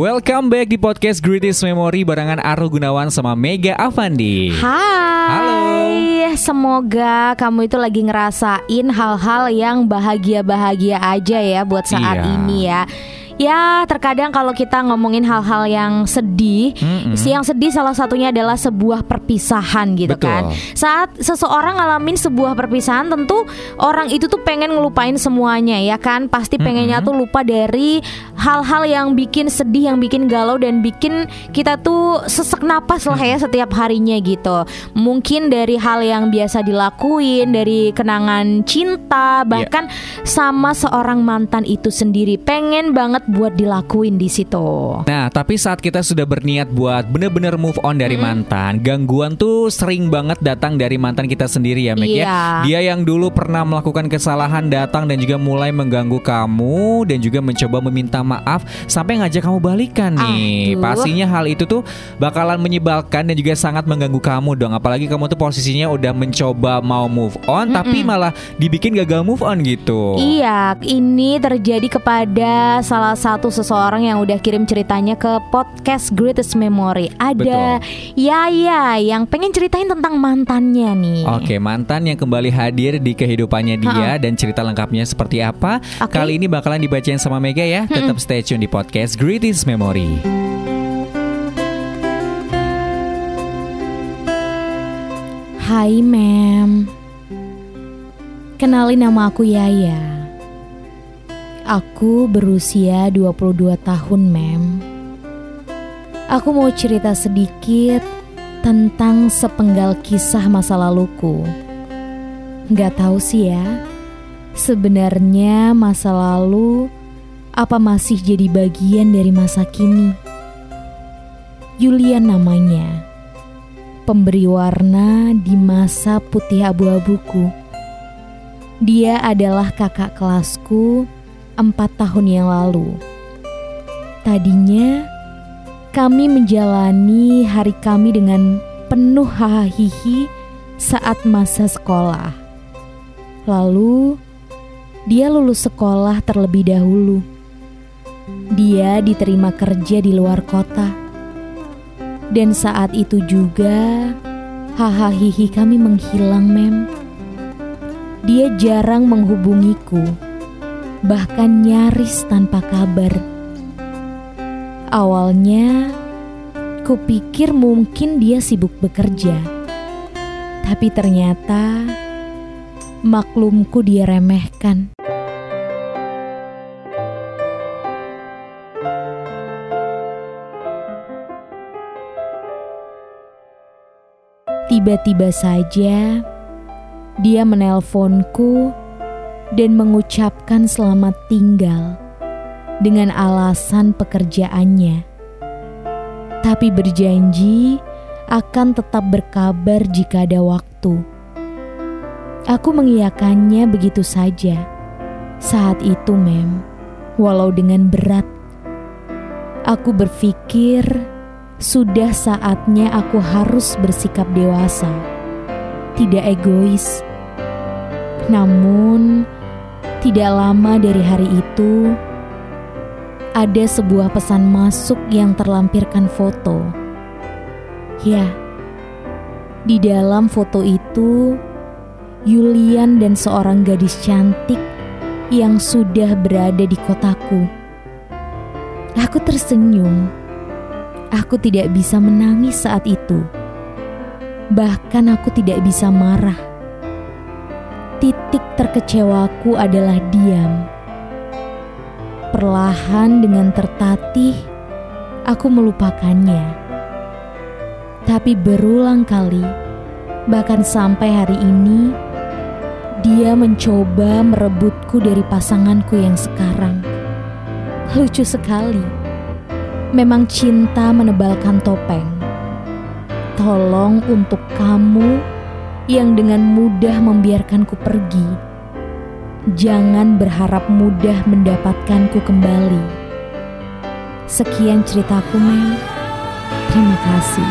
Welcome back di podcast Greatest Memory barengan Aru Gunawan sama Mega Avandi. Hai. Halo. Semoga kamu itu lagi ngerasain hal-hal yang bahagia-bahagia aja ya buat saat Iya. ini ya. Ya, terkadang kalau kita ngomongin hal-hal yang sedih, Mm-mm. si yang sedih salah satunya adalah sebuah perpisahan gitu Betul. kan. Saat seseorang ngalamin sebuah perpisahan, tentu orang itu tuh pengen ngelupain semuanya ya kan. Pasti pengennya tuh lupa dari hal-hal yang bikin sedih, yang bikin galau dan bikin kita tuh sesek napas lah ya setiap harinya gitu. Mungkin dari hal yang biasa dilakuin, dari kenangan cinta, bahkan sama seorang mantan itu sendiri pengen banget buat dilakuin di situ. Nah, tapi saat kita sudah berniat buat bener-bener move on dari mantan, gangguan tuh sering banget datang dari mantan kita sendiri ya, Meg ya. Iya. Dia yang dulu pernah melakukan kesalahan datang dan juga mulai mengganggu kamu dan juga mencoba meminta maaf sampai ngajak kamu balikan nih. Aduh. Pastinya hal itu tuh bakalan menyebalkan dan juga sangat mengganggu kamu dong. Apalagi kamu tuh posisinya udah mencoba mau move on tapi malah dibikin gagal move on gitu. Iya, ini terjadi kepada salah satu seseorang yang udah kirim ceritanya ke podcast Greatest Memory. Ada Yaya yang pengen ceritain tentang mantannya nih. Oke, mantan yang kembali hadir di kehidupannya dia dan cerita lengkapnya seperti apa. Oke. Kali ini bakalan dibacain sama Mega ya. Tetap stay tune di podcast Greatest Memory. Hai Mem Kenalin nama aku Yaya Aku berusia 22 tahun Mem. Aku mau cerita sedikit tentang sepenggal kisah masa laluku. Gak tahu sih ya Sebenarnya masa lalu apa masih jadi bagian dari masa kini? Yulian namanya. Pemberi warna di masa putih abu-abuku. Dia adalah kakak kelasku empat tahun yang lalu. Tadinya kami menjalani hari kami dengan penuh hahaha saat masa sekolah. Lalu dia lulus sekolah terlebih dahulu. Dia diterima kerja di luar kota. Dan saat itu juga hahaha kami menghilang mem. Dia jarang menghubungiku, bahkan nyaris tanpa kabar. Awalnya, kupikir mungkin dia sibuk bekerja. Tapi ternyata maklumku dia remehkan. Tiba-tiba saja dia menelponku dan mengucapkan selamat tinggal dengan alasan pekerjaannya. Tapi berjanji akan tetap berkabar jika ada waktu. Aku mengiyakannya begitu saja. Saat itu, Mem, walau dengan berat, aku berpikir sudah saatnya aku harus bersikap dewasa, tidak egois. Namun, tidak lama dari hari itu, ada sebuah pesan masuk yang terlampirkan foto. Ya, di dalam foto itu, Yulian dan seorang gadis cantik yang sudah berada di kotaku. Aku tersenyum Aku tidak bisa menangis saat itu. Bahkan aku tidak bisa marah. Titik terkecewaku adalah diam. Perlahan dengan tertatih, aku melupakannya. Tapi berulang kali, bahkan sampai hari ini, dia mencoba merebutku dari pasanganku yang sekarang. Lucu sekali. Memang cinta menebalkan topeng. Tolong untuk kamu yang dengan mudah membiarkanku pergi. Jangan berharap mudah mendapatkanku kembali. Sekian ceritaku, Mem. Terima kasih.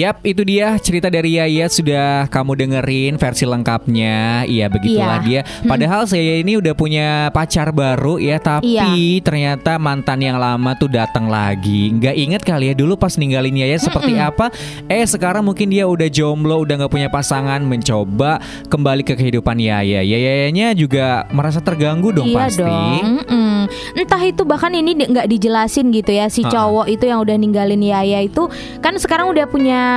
Yap, itu dia cerita dari Yaya sudah kamu dengerin versi lengkapnya. Iya, begitulah dia. Iya. Padahal saya ini udah punya pacar baru ya, tapi Iya. ternyata mantan yang lama tuh datang lagi. Nggak inget kali ya dulu pas ninggalin Yaya seperti apa. Eh, sekarang mungkin dia udah jomblo, udah nggak punya pasangan, mencoba kembali ke kehidupan Yaya. Yayanya juga merasa terganggu dong iya pasti. dong. Mm-mm. Entah itu bahkan ini nggak dijelasin gitu ya si Ha-ha. cowok itu yang udah ninggalin Yaya itu kan sekarang udah punya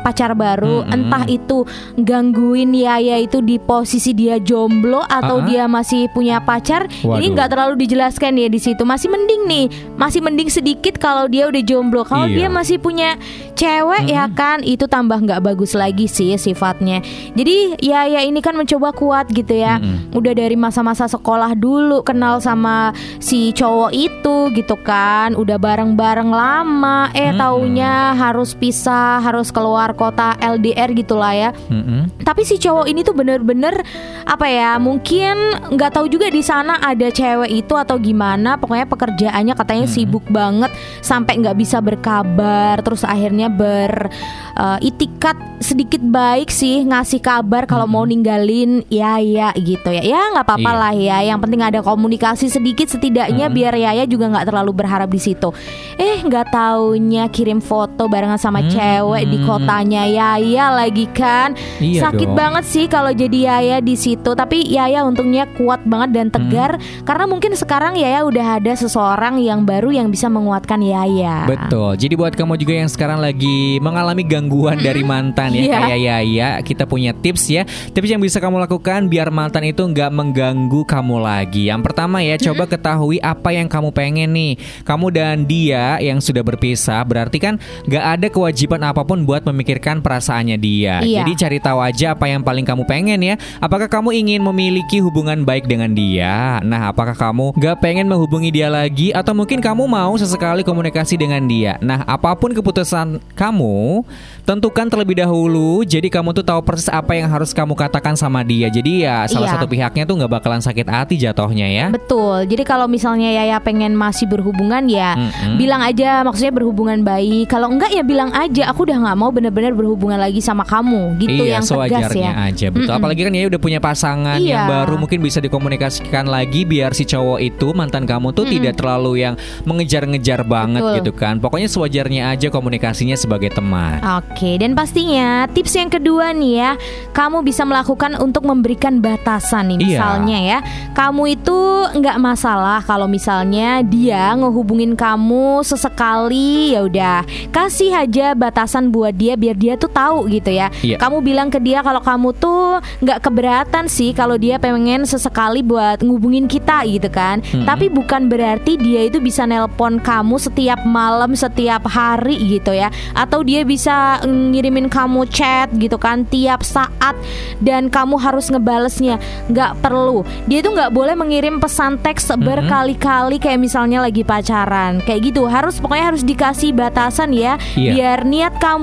pacar baru. Mm-mm. Entah itu gangguin Yaya itu di posisi dia jomblo atau Ha-ha. dia masih punya pacar. Ini Waduh. nggak terlalu dijelaskan ya di situ. Masih mending nih, masih mending sedikit kalau dia udah jomblo. Kalau Iya. dia masih punya cewek ya kan, itu tambah nggak bagus lagi sih sifatnya. Jadi Yaya ini kan mencoba kuat gitu ya Mm-mm. udah dari masa-masa sekolah dulu kenal sama si cowok itu gitu kan udah bareng-bareng lama eh Mm-mm. taunya harus pisah harus keluar kota LDR gitulah ya Mm-mm. tapi si cowok ini tuh bener-bener apa ya mungkin nggak tahu juga di sana ada cewek itu atau gimana pokoknya pekerjaannya katanya Mm-mm. sibuk banget sampai nggak bisa berkabar terus akhirnya ber eh, itikat sedikit baik sih ngasih kabar kalau mau ninggalin ya ya gitu ya ya nggak apa-apa Iya. lah ya yang penting ada komunikasi sedikit setidaknya Mm-mm. biar Yaya juga nggak terlalu berharap di situ eh nggak taunya kirim foto barengan sama Mm-mm. cewek di kotanya Yaya lagi kan Iya sakit dong. banget sih kalau jadi Yaya di situ tapi Yaya untungnya kuat banget dan tegar Hmm. karena mungkin sekarang Yaya udah ada seseorang yang baru yang bisa menguatkan Yaya Betul. Jadi buat kamu juga yang sekarang lagi mengalami gangguan dari mantan ya Iya. kayak Yaya, kita punya tips ya. Tips yang bisa kamu lakukan biar mantan itu nggak mengganggu kamu lagi. Yang pertama ya, coba ketahui apa yang kamu pengen nih. Kamu dan dia yang sudah berpisah berarti kan nggak ada kewajiban apa pun buat memikirkan perasaannya dia. Iya. Jadi cari tahu aja apa yang paling kamu pengen ya. Apakah kamu ingin memiliki hubungan baik dengan dia? Nah, apakah kamu gak pengen menghubungi dia lagi atau mungkin kamu mau sesekali komunikasi dengan dia? Nah, apa pun keputusan kamu, tentukan terlebih dahulu. Jadi kamu tuh tahu persis apa yang harus kamu katakan sama dia. Jadi ya salah Iya. satu pihaknya tuh nggak bakalan sakit hati jatuhnya ya. Betul. Jadi kalau misalnya Yaya pengen masih berhubungan ya Mm-mm. bilang aja maksudnya berhubungan baik. Kalau enggak ya bilang aja aku udah nggak mau bener-bener berhubungan lagi sama kamu gitu iya, yang tegas sewajarnya ya. aja betul. Mm-mm. Apalagi kan ya udah punya pasangan yang Iya. baru mungkin bisa dikomunikasikan lagi biar si cowok itu mantan kamu tuh tidak terlalu yang mengejar-ngejar banget Betul. gitu kan. Pokoknya sewajarnya aja komunikasinya sebagai teman. Oke, dan pastinya tips yang kedua nih ya, kamu bisa melakukan untuk memberikan batasan nih. Iya. Misalnya ya, kamu itu nggak masalah kalau misalnya dia ngehubungin kamu sesekali, ya udah kasih aja batasan buat dia biar dia tuh tahu gitu ya. Iya. Kamu bilang ke dia kalau kamu tuh nggak keberatan sih kalau dia pengen sesekali buat ngubungin kita gitu kan. Mm-mm. Tapi bukan berarti dia itu bisa nelpon kamu setiap malam, setiap hari gitu ya. Atau dia bisa ngirimin kamu chat gitu kan tiap saat dan kamu harus ngebalesnya. Nggak perlu. Dia itu nggak boleh mengirim pesan teks berkali-kali kayak misalnya lagi pacaran. Kayak gitu. Harus pokoknya harus dikasih batasan ya. Iya. Biar niat kamu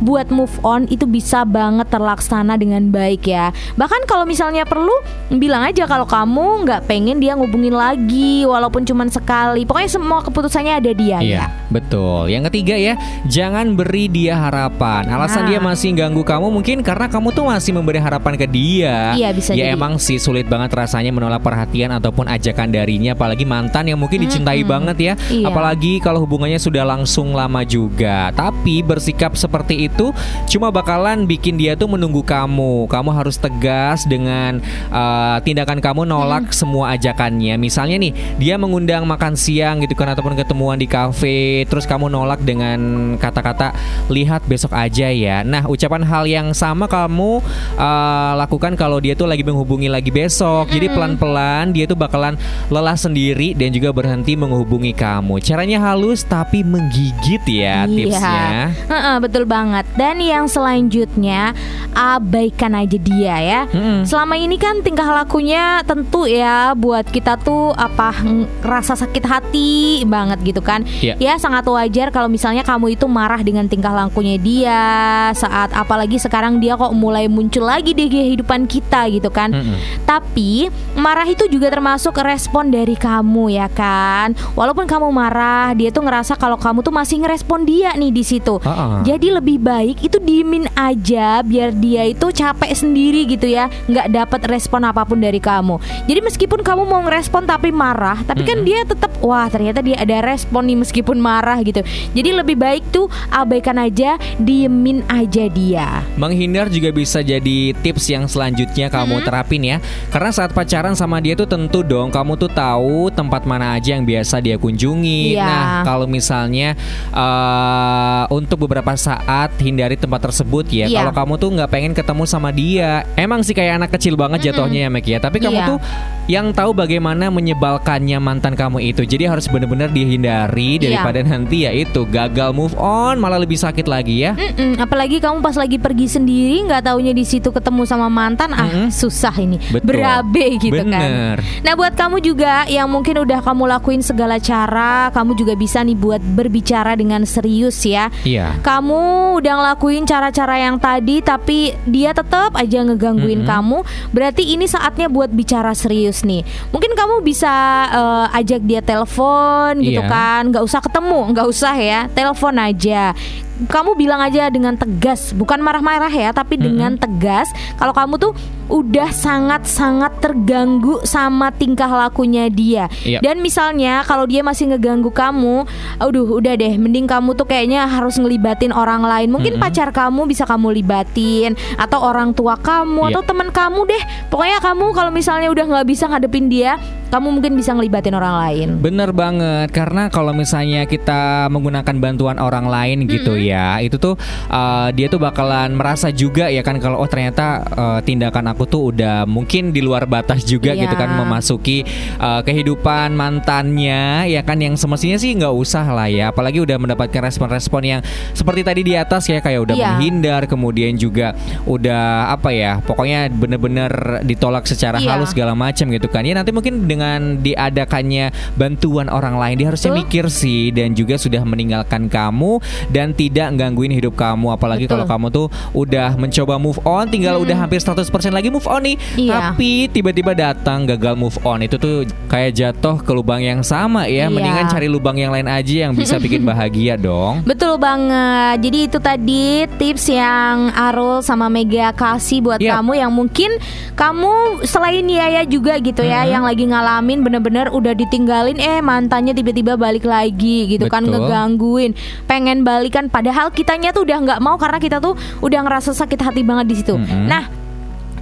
buat move on itu bisa banget terlaksana dengan baik ya. Bahkan kalau misalnya perlu bilang aja kalau kamu nggak pengen dia ngubungin lagi walaupun cuman sekali. Pokoknya semua keputusannya ada dia Iya, ya. Betul. Yang ketiga ya, jangan beri dia harapan. Alasan Nah. dia masih ganggu kamu mungkin karena kamu tuh masih memberi harapan ke dia. Iya, bisa Ya jadi. emang sih sulit banget rasanya menolak perhatian ataupun ajakan darinya, apalagi mantan yang mungkin dicintai banget ya. Iya. Apalagi kalau hubungannya sudah langsung lama juga. Tapi bersikap seperti itu cuma bakalan bikin dia tuh menunggu kamu. Kamu harus tegas dengan uh, tindakan kamu nolak semua ajakannya. Misalnya nih, dia mengundang makan siang gitu kan ataupun ketemuan di kafe, terus kamu nolak dengan kata-kata lihat besok aja ya. Nah, ucapan hal yang sama kamu uh, lakukan kalau dia tuh lagi menghubungi lagi besok. Jadi pelan-pelan dia tuh bakalan lelah sendiri dan juga berhenti menghubungi kamu. Caranya halus tapi menggigit ya tipsnya. Heeh, betul banget. Dan yang selanjutnya abaikan aja dia ya. Mm-mm. Selama ini kan tingkah lakunya tentu ya buat kita tuh apa rasa sakit hati banget gitu kan. Iya. Ya sangat wajar kalau misalnya kamu itu marah dengan tingkah lakunya dia saat apalagi sekarang dia kok mulai muncul lagi di kehidupan kita gitu kan. Mm-mm. Tapi marah itu juga termasuk respon dari kamu ya kan. Walaupun kamu marah, dia tuh ngerasa kalau kamu tuh masih ngerespon dia nih di situ. Ah, ah. Jadi lebih baik itu diemin aja biar dia itu capek sendiri gitu ya, nggak dapat respon apa pun dari kamu. Jadi meskipun kamu mau ngerespon tapi marah, tapi kan dia tetap wah ternyata dia ada respon nih meskipun marah gitu. Jadi lebih baik tuh abaikan aja, diemin aja dia. Menghindar juga bisa jadi tips yang selanjutnya kamu Mm-hmm. terapin ya. Karena saat pacaran sama dia tuh tentu dong kamu tuh tahu tempat mana aja yang biasa dia kunjungi. Iya. Nah, kalau misalnya eh, untuk beberapa saat hindari tempat tersebut ya. Iya. Kalau kamu tuh nggak pengen ketemu sama dia, emang sih kayak anak kecil banget jatuhnya ya Mek ya. Tapi kamu Iya. tuh yang tahu bagaimana menyebalkannya mantan kamu itu. Jadi harus benar-benar dihindari Iya. daripada nanti ya itu gagal move on malah lebih sakit lagi ya. Mm-mm, apalagi kamu pas lagi pergi sendiri nggak taunya di situ ketemu sama mantan ah Mm-mm. susah ini Betul. berabe gitu Bener. kan. Nah buat kamu juga yang mungkin udah kamu lakuin segala cara, kamu juga bisa nih buat berbicara dengan serius ya. Iya. Kamu udah ngelakuin cara-cara yang tadi tapi dia tetap aja ngegangguin Mm-mm. kamu. Berarti ini saatnya buat bicara serius nih. Mungkin kamu bisa eh, ajak dia telepon gitu Iya. kan, nggak usah ketemu, nggak usah ya, telepon aja. Kamu bilang aja dengan tegas, bukan marah-marah ya, tapi dengan tegas. Kalau kamu tuh udah sangat-sangat terganggu sama tingkah lakunya dia. Iya. Dan misalnya kalau dia masih ngeganggu kamu, aduh udah deh, mending kamu tuh kayaknya harus ngelibatin orang lain. Mungkin Mm-mm. pacar kamu bisa kamu libatin atau orang tua kamu Iya. atau teman kamu deh. Pokoknya kamu kalau misalnya udah nggak bisa ngadepin dia, kamu mungkin bisa ngelibatin orang lain. Bener banget karena kalau misalnya kita menggunakan bantuan orang lain gitu ya itu tuh uh, dia tuh bakalan merasa juga ya kan kalau oh ternyata uh, tindakan aku tuh udah mungkin di luar batas juga Iya. gitu kan memasuki uh, kehidupan mantannya ya kan yang semestinya sih nggak usah lah ya apalagi udah mendapatkan respon-respon yang seperti tadi di atas ya kayak udah Iya. menghindar kemudian juga udah apa ya pokoknya bener-bener ditolak secara Iya. halus segala macam gitu kan ya nanti mungkin dengan diadakannya bantuan orang lain dia harusnya Betul. mikir sih dan juga sudah meninggalkan kamu dan tidak gangguin hidup kamu apalagi Betul. kalau kamu tuh udah mencoba move on tinggal udah hampir 100% lagi move on nih Iya. tapi tiba-tiba datang gagal move on itu tuh kayak jatuh ke lubang yang sama ya Iya. mendingan cari lubang yang lain aja yang bisa bikin bahagia dong Betul banget. Jadi itu tadi tips yang Arul sama Mega kasih buat Yap. kamu yang mungkin kamu selain Yaya juga gitu ya Mhm. yang lagi ngalamin bener-bener udah ditinggalin eh mantannya tiba-tiba balik lagi gitu kan Betul. ngegangguin, pengen balikan padahal kitanya tuh udah nggak mau karena kita tuh udah ngerasa sakit hati banget di situ. Mhm. Nah,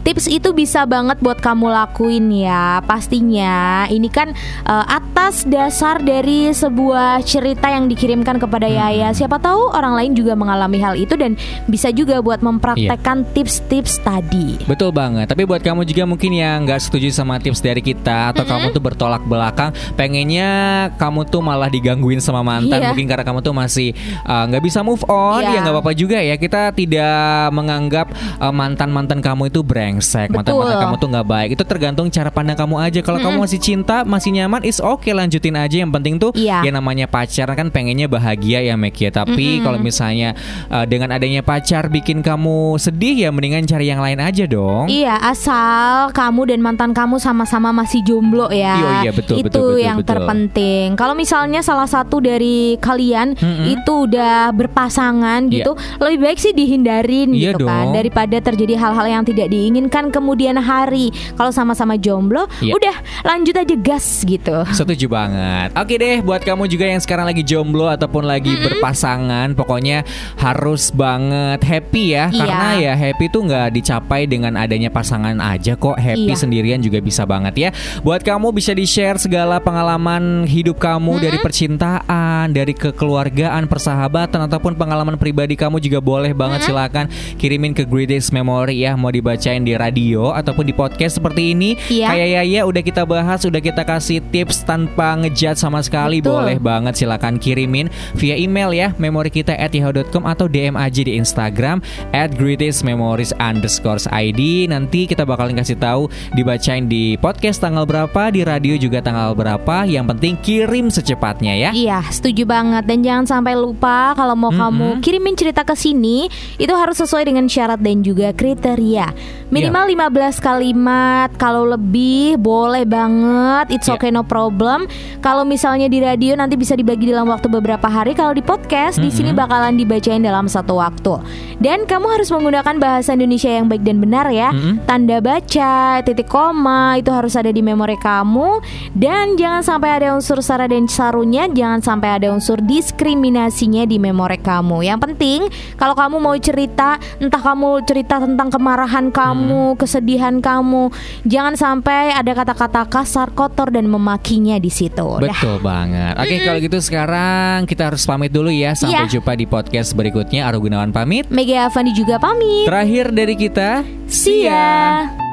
Tips itu bisa banget buat kamu lakuin ya Pastinya. Ini kan eh, atas dasar dari sebuah cerita yang dikirimkan kepada Yaya. Siapa tahu orang lain juga mengalami hal itu Dan bisa juga buat mempraktekkan tips-tips tadi. Betul banget. Tapi buat kamu juga mungkin yang nggak setuju sama tips dari kita atau kamu tuh bertolak belakang, pengennya kamu tuh malah digangguin sama mantan, Iya. mungkin karena kamu tuh masih uh, nggak bisa move on, Iya. ya nggak apa-apa juga ya. Kita tidak menganggap uh, mantan-mantan kamu itu brengsek brengsek, Betul. kamu tuh nggak baik. Itu tergantung cara pandang kamu aja. Kalau kamu masih cinta, masih nyaman, is oke lanjutin aja. Yang penting tuh Iya. ya namanya pacaran kan pengennya bahagia ya Mek ya. Tapi kalau misalnya uh, dengan adanya pacar bikin kamu sedih ya mendingan cari yang lain aja dong. Iya, asal kamu dan mantan kamu sama-sama masih jomblo ya. Iya, iya, betul, Itu betul, betul, yang betul. terpenting. Kalau misalnya salah satu dari kalian itu udah berpasangan Iya. gitu, lebih baik sih dihindarin Iya gitu kan dong. daripada terjadi hal-hal yang tidak diinginkan kemudian hari. Kalau sama-sama jomblo, Iya. udah lanjut aja gas gitu. Setuju banget. Oke deh, buat kamu juga yang sekarang lagi jomblo ataupun lagi berpasangan, pokoknya harus banget happy ya. Iya. Karena ya happy tuh nggak dicapai dengan adanya pasangan aja kok. Happy Iya. sendirian juga bisa banget ya. Buat kamu bisa di share segala pengalaman hidup kamu dari percintaan, dari kekeluargaan, persahabatan ataupun pengalaman pribadi kamu juga boleh banget silakan kirimin ke Greatest Memory ya. Mau dibacain di radio ataupun di podcast seperti ini. Iya. Kayak Yaya udah kita bahas, udah kita kasih tips tanpa ngejat sama sekali. Betul. Boleh banget silakan kirimin via email ya memori kita at yahoo.com atau DM aja di Instagram at greatestmemories underscore ID. Nanti kita bakalan kasih tahu dibacain di podcast tanggal berapa, di radio juga tanggal berapa. Yang penting kirim secepatnya ya. Iya, setuju banget. Dan jangan sampai lupa kalau mau kamu kirimin cerita ke sini, itu harus sesuai dengan syarat dan juga kriteria. Minimal 15 kalimat, kalau lebih boleh banget. It's Iya. okay no problem. Kalau misalnya di radio nanti bisa dibagi dalam waktu beberapa hari, kalau di podcast di sini bakalan dibacain dalam satu waktu. Dan kamu harus menggunakan bahasa Indonesia yang baik dan benar ya. Tanda baca, titik koma itu harus ada di memori kamu dan jangan sampai ada unsur sara dan sarunya, jangan sampai ada unsur diskriminasinya di memori kamu. Yang penting kalau kamu mau cerita, entah kamu cerita tentang kemarahan kamu, kesedihan kamu, jangan sampai ada kata-kata kasar, kotor dan memakinya di situ. Dah. Betul banget. Oke, kalau gitu sekarang kita harus pamit dulu ya. Sampai Iya. jumpa di podcast berikutnya. Aru Gunawan pamit. Mega Avandi juga pamit. Terakhir dari kita, See ya.